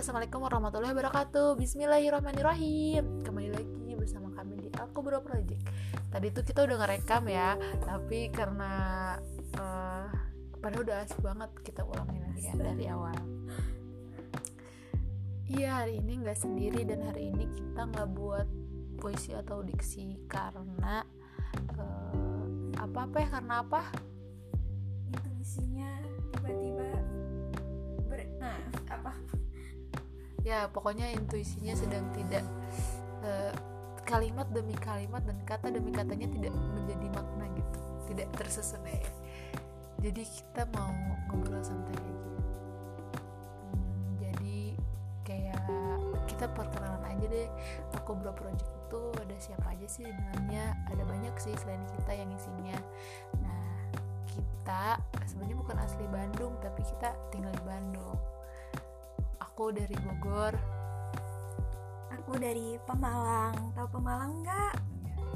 Assalamualaikum warahmatullahi wabarakatuh. Bismillahirrahmanirrahim. Kembali lagi bersama kami di Aku Bro Project. Tadi tuh kita udah ngerekam ya Tapi karena uh, Padahal udah asik banget Kita ulangin lagi ya dari awal. Iya hari ini nggak sendiri Dan hari ini kita nggak buat puisi atau diksi Karena uh, Apa-apa ya karena apa? Intuisinya tiba-tiba ber nah apa ya pokoknya intuisinya sedang tidak uh, kalimat demi kalimat dan kata demi katanya tidak menjadi makna gitu tidak tersusun ya. Jadi kita mau ngobrol santai aja hmm, jadi kayak kita perkenalan aja deh. Aku bro project itu ada siapa aja sih di dalamnya ada banyak sih selain kita yang isinya. Nah kita sebenarnya bukan asli Bandung tapi kita tinggal di Bandung aku dari Bogor. Aku dari Pemalang. Tahu Pemalang nggak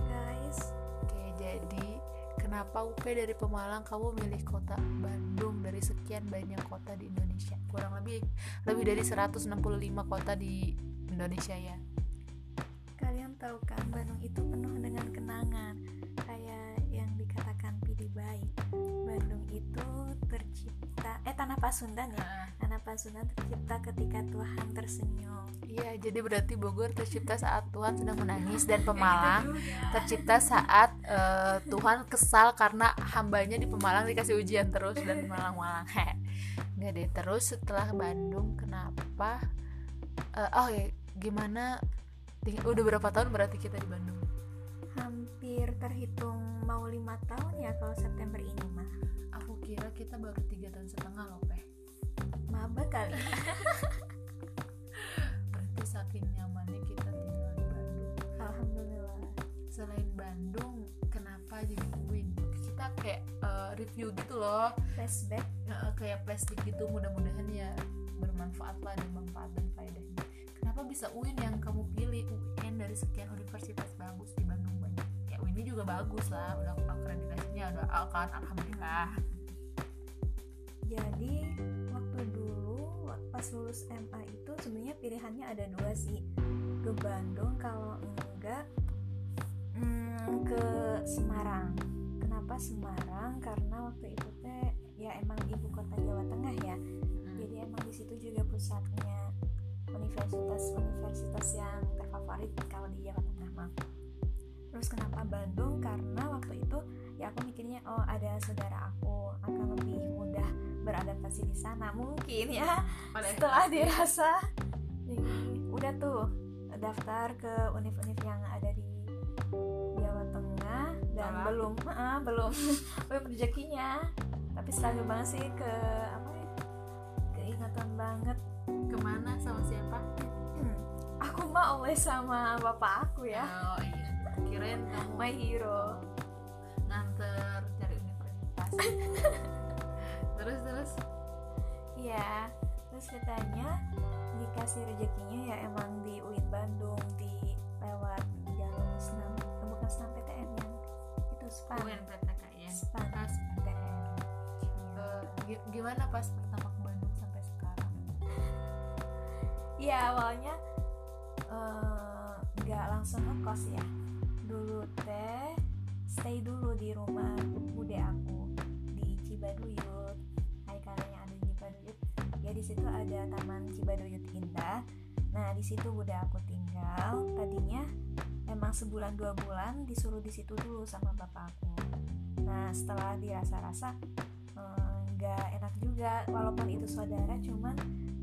guys? Oke jadi kenapa UP dari Pemalang kamu milih kota Bandung dari sekian banyak kota di Indonesia? Kurang lebih lebih dari 165 kota di Indonesia ya. Kalian tahu kan Bandung itu penuh dengan kenangan yang dikatakan Pidi Baik. Bandung itu tercipta eh tanah Pasundan ya tanah Pasundan tercipta ketika Tuhan tersenyum. Iya jadi berarti Bogor tercipta saat Tuhan sedang menangis dan Pemalang. tercipta saat uh, Tuhan kesal karena hambanya di Pemalang dikasih ujian terus dan malang-malang nggak deh terus setelah Bandung kenapa uh, oh ya gimana udah berapa tahun berarti kita di Bandung hampir terhitung mau lima tahun ya kalau September ini mah aku kira kita baru tiga tahun setengah loh peh. Maba kali. Berarti saking nyamannya kita tinggal di Bandung. Alhamdulillah. Selain Bandung kenapa jadi UIN kita kayak uh, review gitu loh. Flashback. Uh, kayak flashback gitu mudah-mudahan ya bermanfaat lah dan manfaat dan faedahnya. Kenapa bisa UIN yang kamu pilih? UIN dari sekian juga bagus lah udah akreditasinya udah kan alhamdulillah. Jadi waktu dulu pas lulus MA itu sebenarnya pilihannya ada dua sih. Ke Bandung kalau enggak hmm, ke Semarang. Kenapa Semarang? Karena waktu itu teh ya emang ibu kota Jawa Tengah ya. Hmm. jadi emang di situ juga pusatnya universitas-universitas yang terfavorit kalau di Jawa Tengah mah terus kenapa Bandung? Karena waktu itu ya aku mikirnya oh ada saudara aku akan lebih mudah beradaptasi di sana. Mungkin ya setelah dirasa. Udah tuh daftar ke univ-univ yang ada di Jawa Tengah. Dan belum uh, belum belum rezekinya. Tapi selalu banget sih ke apa ya keingatan banget. Ke mana sama siapa? Hmm, aku mah oleh sama bapak aku ya. Oh iya kirain kamu my hero. Nganter cari universitas. Terus terus? Iya terus katanya dikasih rezekinya ya emang di UIN Bandung di lewat jalur senam bukan senam PTN yang itu span UIN ya? Span PTN uh, gimana pas pertama ke Bandung sampai sekarang? Iya awalnya nggak uh, langsung ngekos ya dulu teh stay dulu di rumah bude aku di Cibaduyut. Hai kalian ada di Cibaduyut. Ya di situ ada taman Cibaduyut Indah. Nah di situ bude aku tinggal. Tadinya emang sebulan dua bulan disuruh di situ dulu sama bapak aku. Nah setelah dirasa-rasa nggak eh, enak juga. Walaupun itu saudara cuman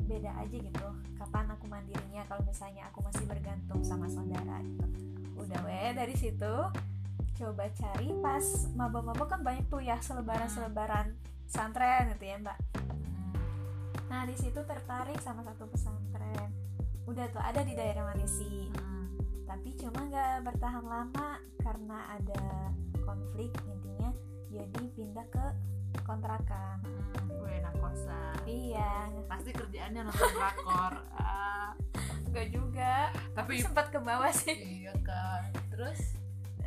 beda aja gitu. Kapan aku mandirinya kalau misalnya aku masih bergantung sama saudara gitu udah weh dari situ coba cari pas maba-maba kan banyak tuh ya selebaran-selebaran pesantren gitu ya mbak. Nah di situ tertarik sama satu pesantren. Udah tuh ada di daerah Malesi tapi cuma nggak bertahan lama karena ada konflik intinya jadi pindah ke kontrakan. Gue enak kosan. Iya. Pasti kerjaannya nonton drakor. Ah. Enggak juga. Tapi sempat ke bawah sih. Iya kan. Terus?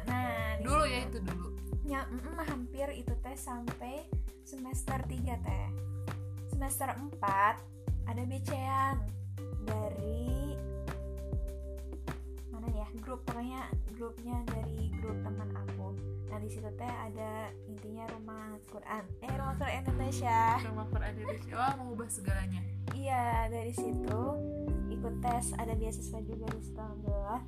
Nah dulu ya itu dulu. Ya mm -mm, hampir itu teh sampai semester 3 teh. Semester 4 ada becean dari mana ya? Grup pokoknya grupnya dari grup teman aku. Nah di situ teh ada intinya rumah Quran. Eh rumah Quran Indonesia. Rumah Quran Indonesia. Wah mengubah segalanya. Iya dari situ ikut tes ada beasiswa juga di situ alhamdulillah.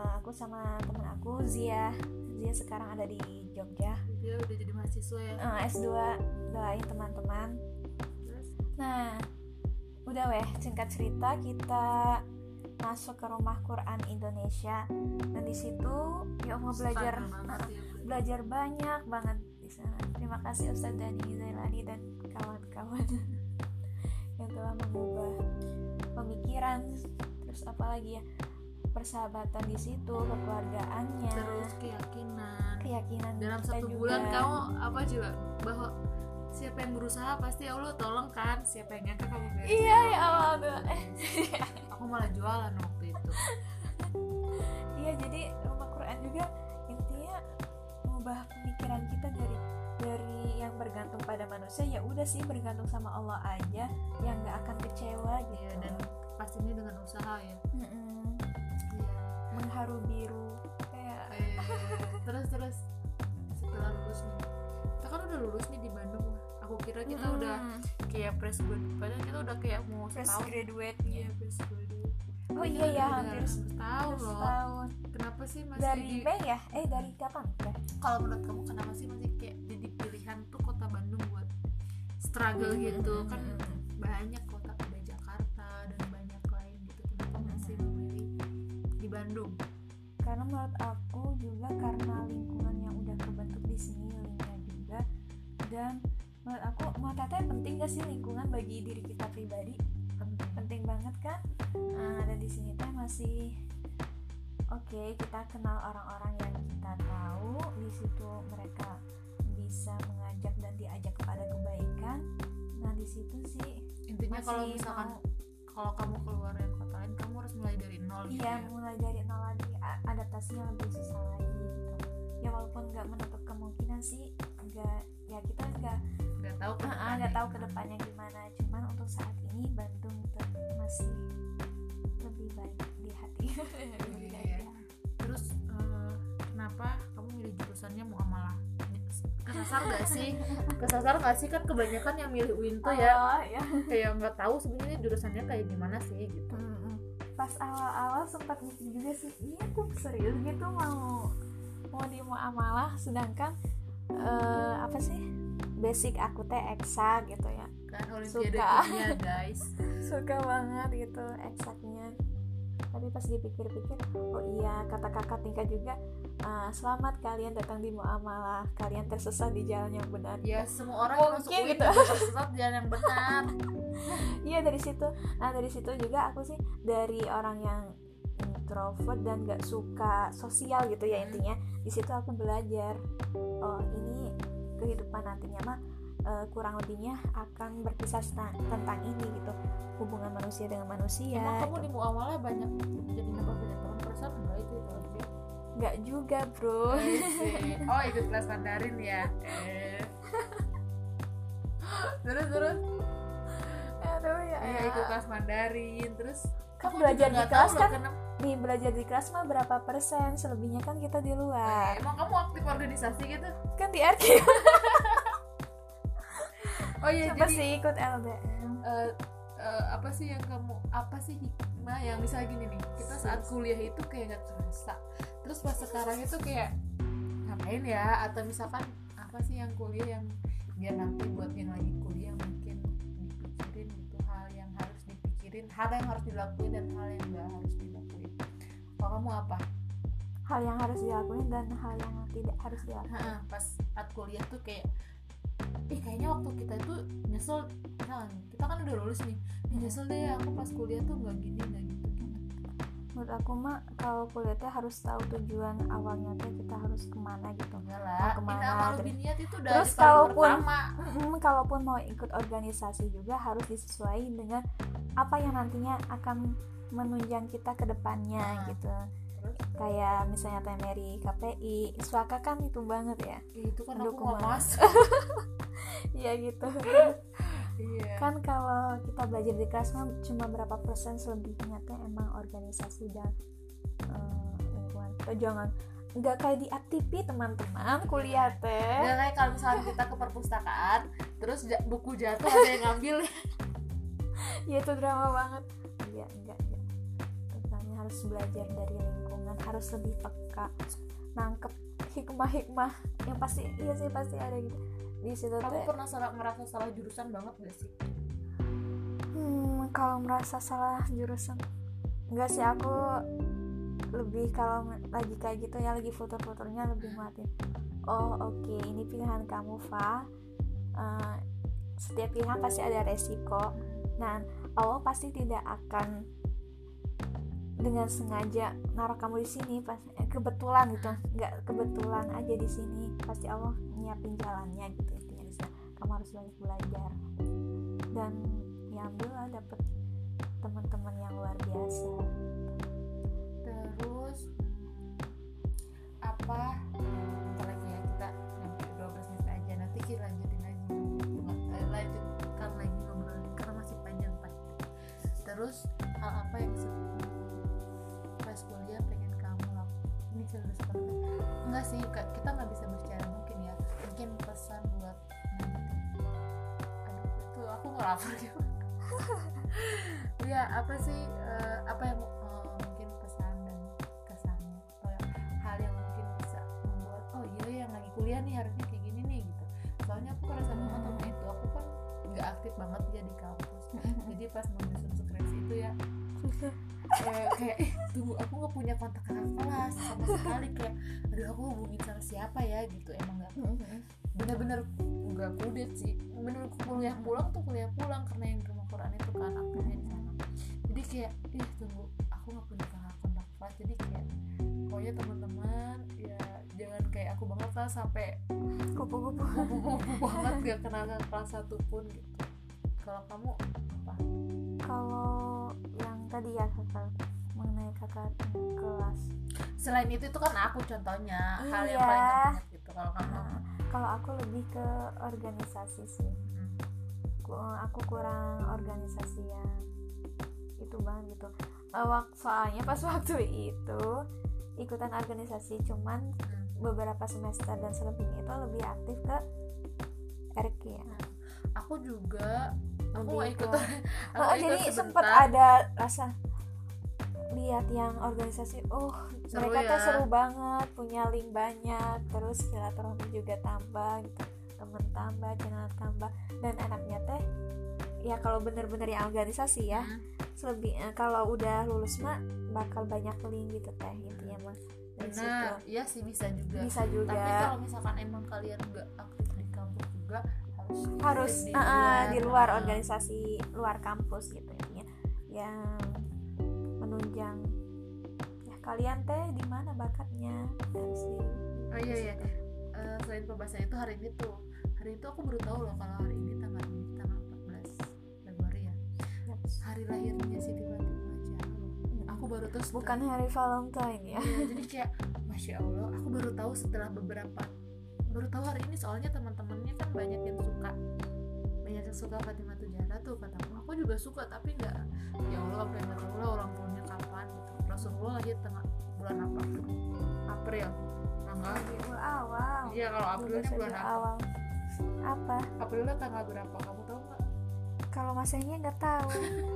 Eh, aku sama teman aku Zia. Zia sekarang ada di Jogja. Dia udah jadi mahasiswa ya? Eh, S2 doain teman-teman. Nah, udah weh, singkat cerita kita masuk ke rumah Quran Indonesia. Dan di situ ya mau belajar banget ya, belajar. belajar banyak banget di sana. Terima kasih Ustadz Dani Zailani dan kawan-kawan. Yang telah mengubah pemikiran terus apalagi ya persahabatan di situ, kekeluargaannya, Terus keyakinan keyakinan Dalam satu juga. bulan kamu apa juga Bahwa siapa yang berusaha pasti Allah tolong kan Siapa yang nyangka kamu beres Iya ya Allah. Eh, Aku malah jualan waktu itu Iya jadi rumah Quran juga intinya mengubah pemikiran kita dari dari yang bergantung pada manusia ya udah sih bergantung sama Allah aja yang nggak akan kecewa gitu. Iya dan pastinya dengan usaha ya. Mm-mm. Iya. Mengharu biru kayak Eh, terus terus. Setelah lulus nih. Kita kan udah lulus nih di Bandung. Aku kira kita Mm-mm. udah kayak fresh graduate. Padahal kita udah kayak mau fresh setahun. graduate iya fresh graduate. Oh iya ya hampir setahun loh. setahun kenapa sih masih dari di- Mei ya? Eh dari kapan? Ya kalau menurut kamu kenapa sih masih kayak jadi pilihan tuh kota Bandung buat struggle gitu? Kan banyak kota ada Jakarta dan banyak lain gitu. Kenapa masih memilih di Bandung? Karena menurut aku juga karena lingkungan yang udah kebentuk di sini linknya juga. Dan menurut aku menurut Teteh penting gak sih lingkungan bagi diri kita pribadi? Penting banget kan? Dan di sini teh masih oke kita kenal orang-orang yang kita tahu. Di situ mereka bisa mengajak dan diajak kepada kebaikan. Nah di situ sih intinya kalau misalkan mau- kalau kamu keluar dari kota lain kamu harus mulai dari nol gitu iya ya. mulai dari nol lagi. Adaptasinya lebih susah lagi gitu. Ya walaupun nggak menutup kemungkinan sih nggak ya kita nggak nggak tahu Ah, ah, depannya nggak tahu gimana. ke depannya gimana. Cuman untuk saat ini Bandung masih lebih baik di hati. Lebih baik Iya. hati. terus eh, kenapa kamu milih jurusannya muamalah? Kesasar gak sih? Kesasar gak sih? Kan kebanyakan yang milih UIN tuh ya. Oh, ya. kayak nggak tahu sebenarnya jurusannya kayak gimana sih gitu. Pas awal-awal sempat mikir juga sih iya tuh serius gitu mau mau di muamalah. Sedangkan eh, apa sih? Basic aku teh eksak gitu ya kan olimpiade Suka. kimia guys. Suka banget gitu eksaknya tapi pas dipikir-pikir oh iya kata kakak tingkat juga "Ah, selamat kalian datang di muamalah. Kalian tersesat di jalan yang benar. Ya semua orang yang masuk Mungkin UIN gitu. tersesat di jalan yang benar. Iya dari situ. Nah dari situ juga aku sih dari orang yang introvert dan gak suka sosial gitu ya intinya di situ aku belajar oh ini kehidupan nantinya mah eh, kurang lebihnya akan berkisah tentang, ini gitu. Hubungan manusia dengan manusia emang kamu gitu. di muamalah banyak jadi nambah banyak teman perasaan enggak itu itu aja nggak juga bro. Oh ikut kelas Mandarin ya? Eh. terus terus? Aduh ya iya ikut kelas Mandarin. Terus Kan kamu belajar di kelas kan? kenapa- di belajar di kelas mah berapa persen? Selebihnya kan kita di luar. emang kamu aktif organisasi gitu? Kan di RQ oh iya coba jadi sih ikut LDM eh, eh, apa sih yang kamu apa sih hikmah yang misalnya gini nih kita saat kuliah itu kayak nggak terasa. Terus pas sekarang itu kayak ngapain ya? Atau misalkan apa sih yang kuliah yang biar nanti buat yang lagi kuliah mungkin dipikirin gitu hal yang harus dipikirin hal yang harus dilakuin dan hal yang nggak harus dilakuin. Kalau kamu apa? Hal yang harus dilakuin dan hal yang tidak harus dilakuin. Pas saat kuliah tuh kayak ih kayaknya waktu kita itu nyesel. Misalkan kita kan udah lulus nih. Ih, nyesel deh aku pas kuliah tuh nggak gini nggak gitu. Menurut aku mah kalau kuliah teh harus tahu tujuan awalnya teh kita harus ke mana gitu. Enggak Mau ke mana, terus- biniat itu dari terus kalaupun- Mm, kalaupun mau ikut organisasi juga harus disesuaikan dengan apa yang nantinya akan menunjang kita ke depannya Nah. gitu? Kayak misalnya Temeri, KPI, Swaka kan itu banget ya. Ih, itu kan aku nggak banget. masuk Iya gitu. Iya. Kan kalau kita belajar di kelas kan cuma berapa persen selebihnya teh emang organisasi dan lingkungan. Kita jangan. Nggak kayak di aktivi teman-teman kuliah teh. Nggak kayak kalau misalnya kita ke perpustakaan terus buku jatuh ada yang ngambil. Ya itu drama banget. Enggak enggak enggak tentangnya harus belajar dari lingkungan harus lebih peka. Nangkep hikmah-hikmah yang pasti iya sih pasti ada gitu. Di situ kamu teh pernah salah ngerasa salah jurusan banget gak sih? Hmm, kalau merasa salah jurusan enggak sih. Aku lebih kalau lagi kayak gitu ya lagi foto-fotonya lebih ngeliatin oh oke ini pilihan kamu Fa. Eh, setiap pilihan pasti ada resiko. Nah Allah pasti tidak akan dengan sengaja naruh kamu di sini pas eh, kebetulan gitu. Nggak kebetulan aja di sini. Pasti Allah nyiapin jalannya gitu intinya di sana. kamu harus banyak belajar. Dan ya alhamdulillah dapet teman-teman yang luar biasa. Terus apa? Bentar lagi ya kita nyampe 12 menit aja. Nanti kita lanjutin lagi. Eh, lanjutkan lagi ngobrolin karena masih panjang pak. Terus hal apa yang se- ini sudah seperti enggak sih kita nggak bisa bicara mungkin ya. Mungkin pesan buat aduh itu aku nggak lapar gitu ya apa sih eh, apa yang eh, mungkin pesan dan kesannya atau yang- hal yang mungkin bisa membuat oh iya yang lagi kuliah nih harusnya kayak gini nih gitu. Soalnya aku kerasa banget sama itu aku kan nggak aktif banget ya di kampus. Jadi pas mau nyusun skripsi itu ya eh, kayak eh tunggu aku nggak punya kontak kakak kelas sama sekali. Kayak aduh aku hubungin sama siapa ya? Gitu emang nggak bener-bener nggak kudet sih. Bener kuliah pulang tuh kuliah pulang karena yang di rumah Quran itu kan aktifnya di sana. Jadi kayak ih tunggu aku nggak punya kakak kontak kelas. Jadi kayak pokoknya teman-teman ya jangan kayak aku banget lah sampai kupu-kupu. kupu-kupu banget gak kenal kelas satu pun gitu. Kalau kamu apa? Kalau tadi ya kakak mengenai kakak kelas selain itu itu kan aku contohnya hal yang Iya. paling banget gitu kalau kamu Nah, kalau aku lebih ke organisasi sih Hmm. Ku- aku kurang organisasi yang itu banget gitu Eh, soalnya pas waktu itu ikutan organisasi cuman Hmm. beberapa semester dan selebihnya itu lebih aktif ke RK ya aku juga aku Lebih ikut ke- aku Oh, ikut jadi sebentar. sempat ada rasa lihat yang organisasi oh Seru mereka tuh ya. seru banget punya link banyak terus silaturahmi juga tambah gitu temen tambah kenalan tambah dan enaknya teh ya kalau bener-bener yang organisasi ya Hmm. selebih eh, kalau udah lulus mah bakal banyak link gitu teh intinya mah benar iya sih bisa juga bisa juga tapi kalau misalkan emang kalian nggak aktif di kampus juga harus aktif ah, ah, di luar Ah. organisasi luar kampus gitu intinya yang menunjang ya kalian teh di mana bakatnya? Harus di oh iya iya. Eh, selain pembahasan itu hari ini tuh hari itu aku baru tahu loh kalau hari ini tanggal ini tanggal 14 Februari ya. Hari lahirnya Siti Fatimah Zahra loh aku baru tahu setelah- bukan hari Valentine ya. Iya, jadi kayak masya Allah aku baru tahu setelah beberapa baru tahu hari ini soalnya teman-temannya kan banyak yang suka. Banyak yang suka Fatimah Zahra tuh kataku. Aku juga suka tapi nggak ya Allah apa yang nggak tahu lah orang tuanya kapan gitu. Rasulullah lahir tengah bulan apa? April. Tanggal Rabiul awal. Iya kalau Aprilnya bulan apa? awal. Apa? Aprilnya tanggal berapa? Kamu tahu nggak? Kalau masanya nggak tahu.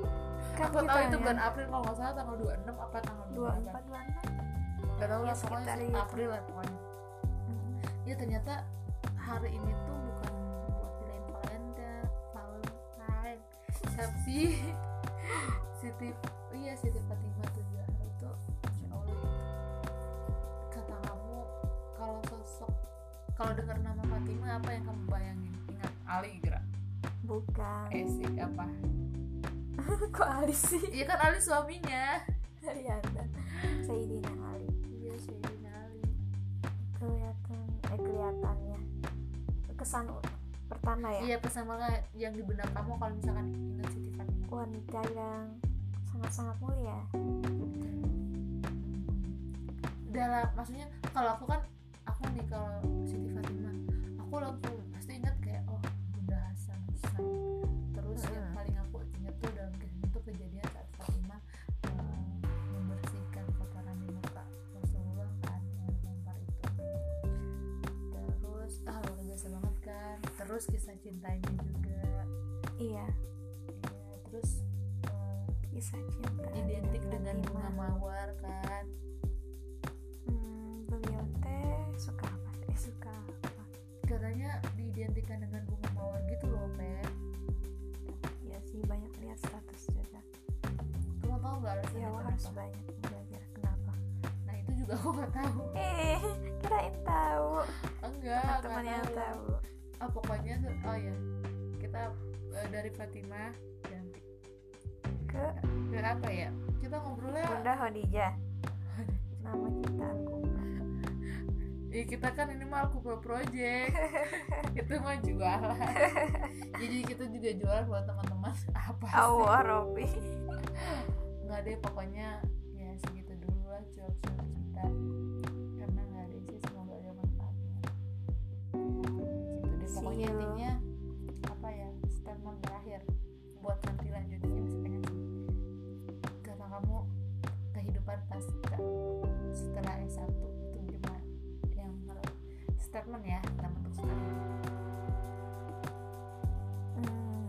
Kan aku tahu itu bulan April kalau nggak salah tanggal 26 apa tanggal dua 28 empat dua enam. Nggak tahu lah pokoknya sih itu. April lah pokoknya ya ternyata hari ini tuh bukan buat pilihan kalender Valentine tapi Siti oh iya Siti Fatimah tuh Zahra itu Masya Allah. Gitu. kata kamu kalau sosok kalau dengar nama Fatimah apa yang kamu bayangin? Ingat Ali gerak. Bukan. Eh sih apa? Kok Ali sih? Iya kan Ali suaminya. Riyanda Sayyidina kesan pertama ya? Iya pesan banget yang di benak kamu kalau misalkan ingat Siti Fatimah wanita yang sangat-sangat mulia. Dalam maksudnya kalau aku kan aku nih kalau Siti Fatimah aku langsung terus kisah cintanya juga. Iya. Ya, terus eh, kisah cinta identik dengan bunga mawar kan? Hmm, beliau teh suka apa? Eh suka apa? Katanya diidentikan dengan bunga mawar gitu loh Pep. Ya sih banyak lihat status juga. Kamu tahu nggak alasannya ya harus kenapa? banyak belajar kenapa. Nah itu juga aku nggak tahu. Eh kirain tahu. Enggak teman-teman nggak yang tahu. tahu ah pokoknya tuh oh ya kita eh, dari Fatimah ganti ke ke apa ya? Kita ngobrolnya Bunda Khadijah. Nama kita aku. Ya kita kan ini mah Alkubra Project. Itu mah jualan. Jadi kita juga jualan buat teman-teman. Apa sih? Allah Robi. Nggak deh pokoknya ya segitu dulu lah cuap-cuap kita pokoknya you. intinya apa ya statement terakhir buat nanti lanjutnya masih pengen kata kamu kehidupan pasca setelah S1 itu gimana yang menurut statement ya kita bentuk statement Hmm,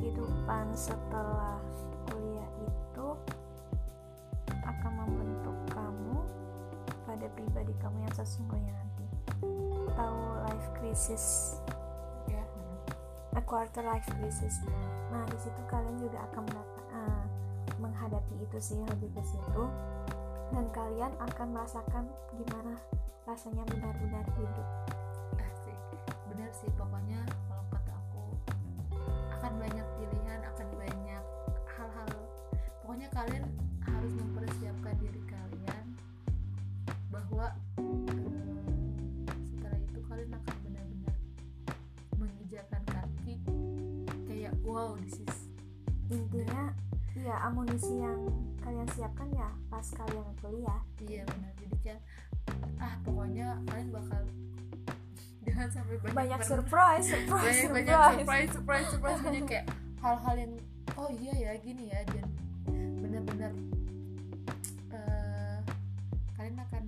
kehidupan setelah kuliah itu akan membentuk kamu pada pribadi kamu yang sesungguhnya. Tahu life crisis, ya a quarter life crisis. Nah di situ kalian juga akan ah, menghadapi itu sih lebih ke situ. Dan kalian akan merasakan gimana rasanya benar-benar hidup. asik bener sih pokoknya kalau kata aku akan banyak pilihan akan banyak hal-hal pokoknya kalian wow this is Intinya, ya amunisi yang kalian siapkan ya pas kalian kuliah. iya benar jadi kayak ah pokoknya kalian bakal jangan sampai banyak, banyak surprise, surprise, banyak banyak surprise. surprise surprise surprise. Jadi kayak hal-hal yang oh iya ya gini ya dan benar-benar eh, kalian akan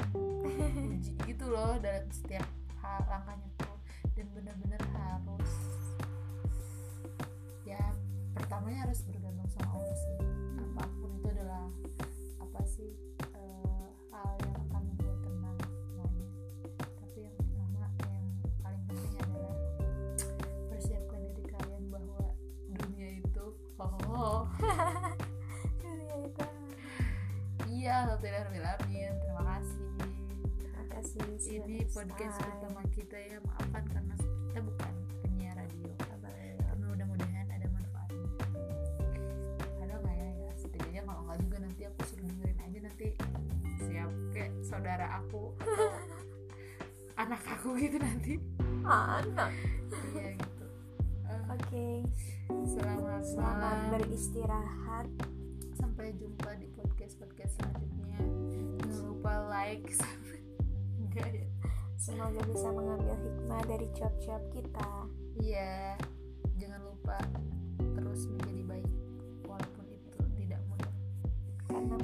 uji gitu loh dalam setiap hal langkahnya tuh. Dan benar-benar pertamanya harus bergantung sama Allah sih. Apa pun itu adalah apa sih eh, hal yang akan membuat tenang semuanya. Tapi yang pertama yang paling penting adalah persiapkan diri kalian bahwa dunia itu oh Dunia itu. iya alhamdulillah terima kasih. Terima kasih. ini podcast pertama kita ya. Maafkan saudara aku. Atau anak aku gitu nanti. Anak. iya gitu. Eh, Oke, selamat, selamat malam. beristirahat. sampai jumpa di podcast podcast selanjutnya. Jangan lupa like. Enggak ya. Semoga bisa mengambil hikmah dari cuap-cuap kita. iya. Jangan lupa terus menjadi baik walaupun itu tidak mudah. Karena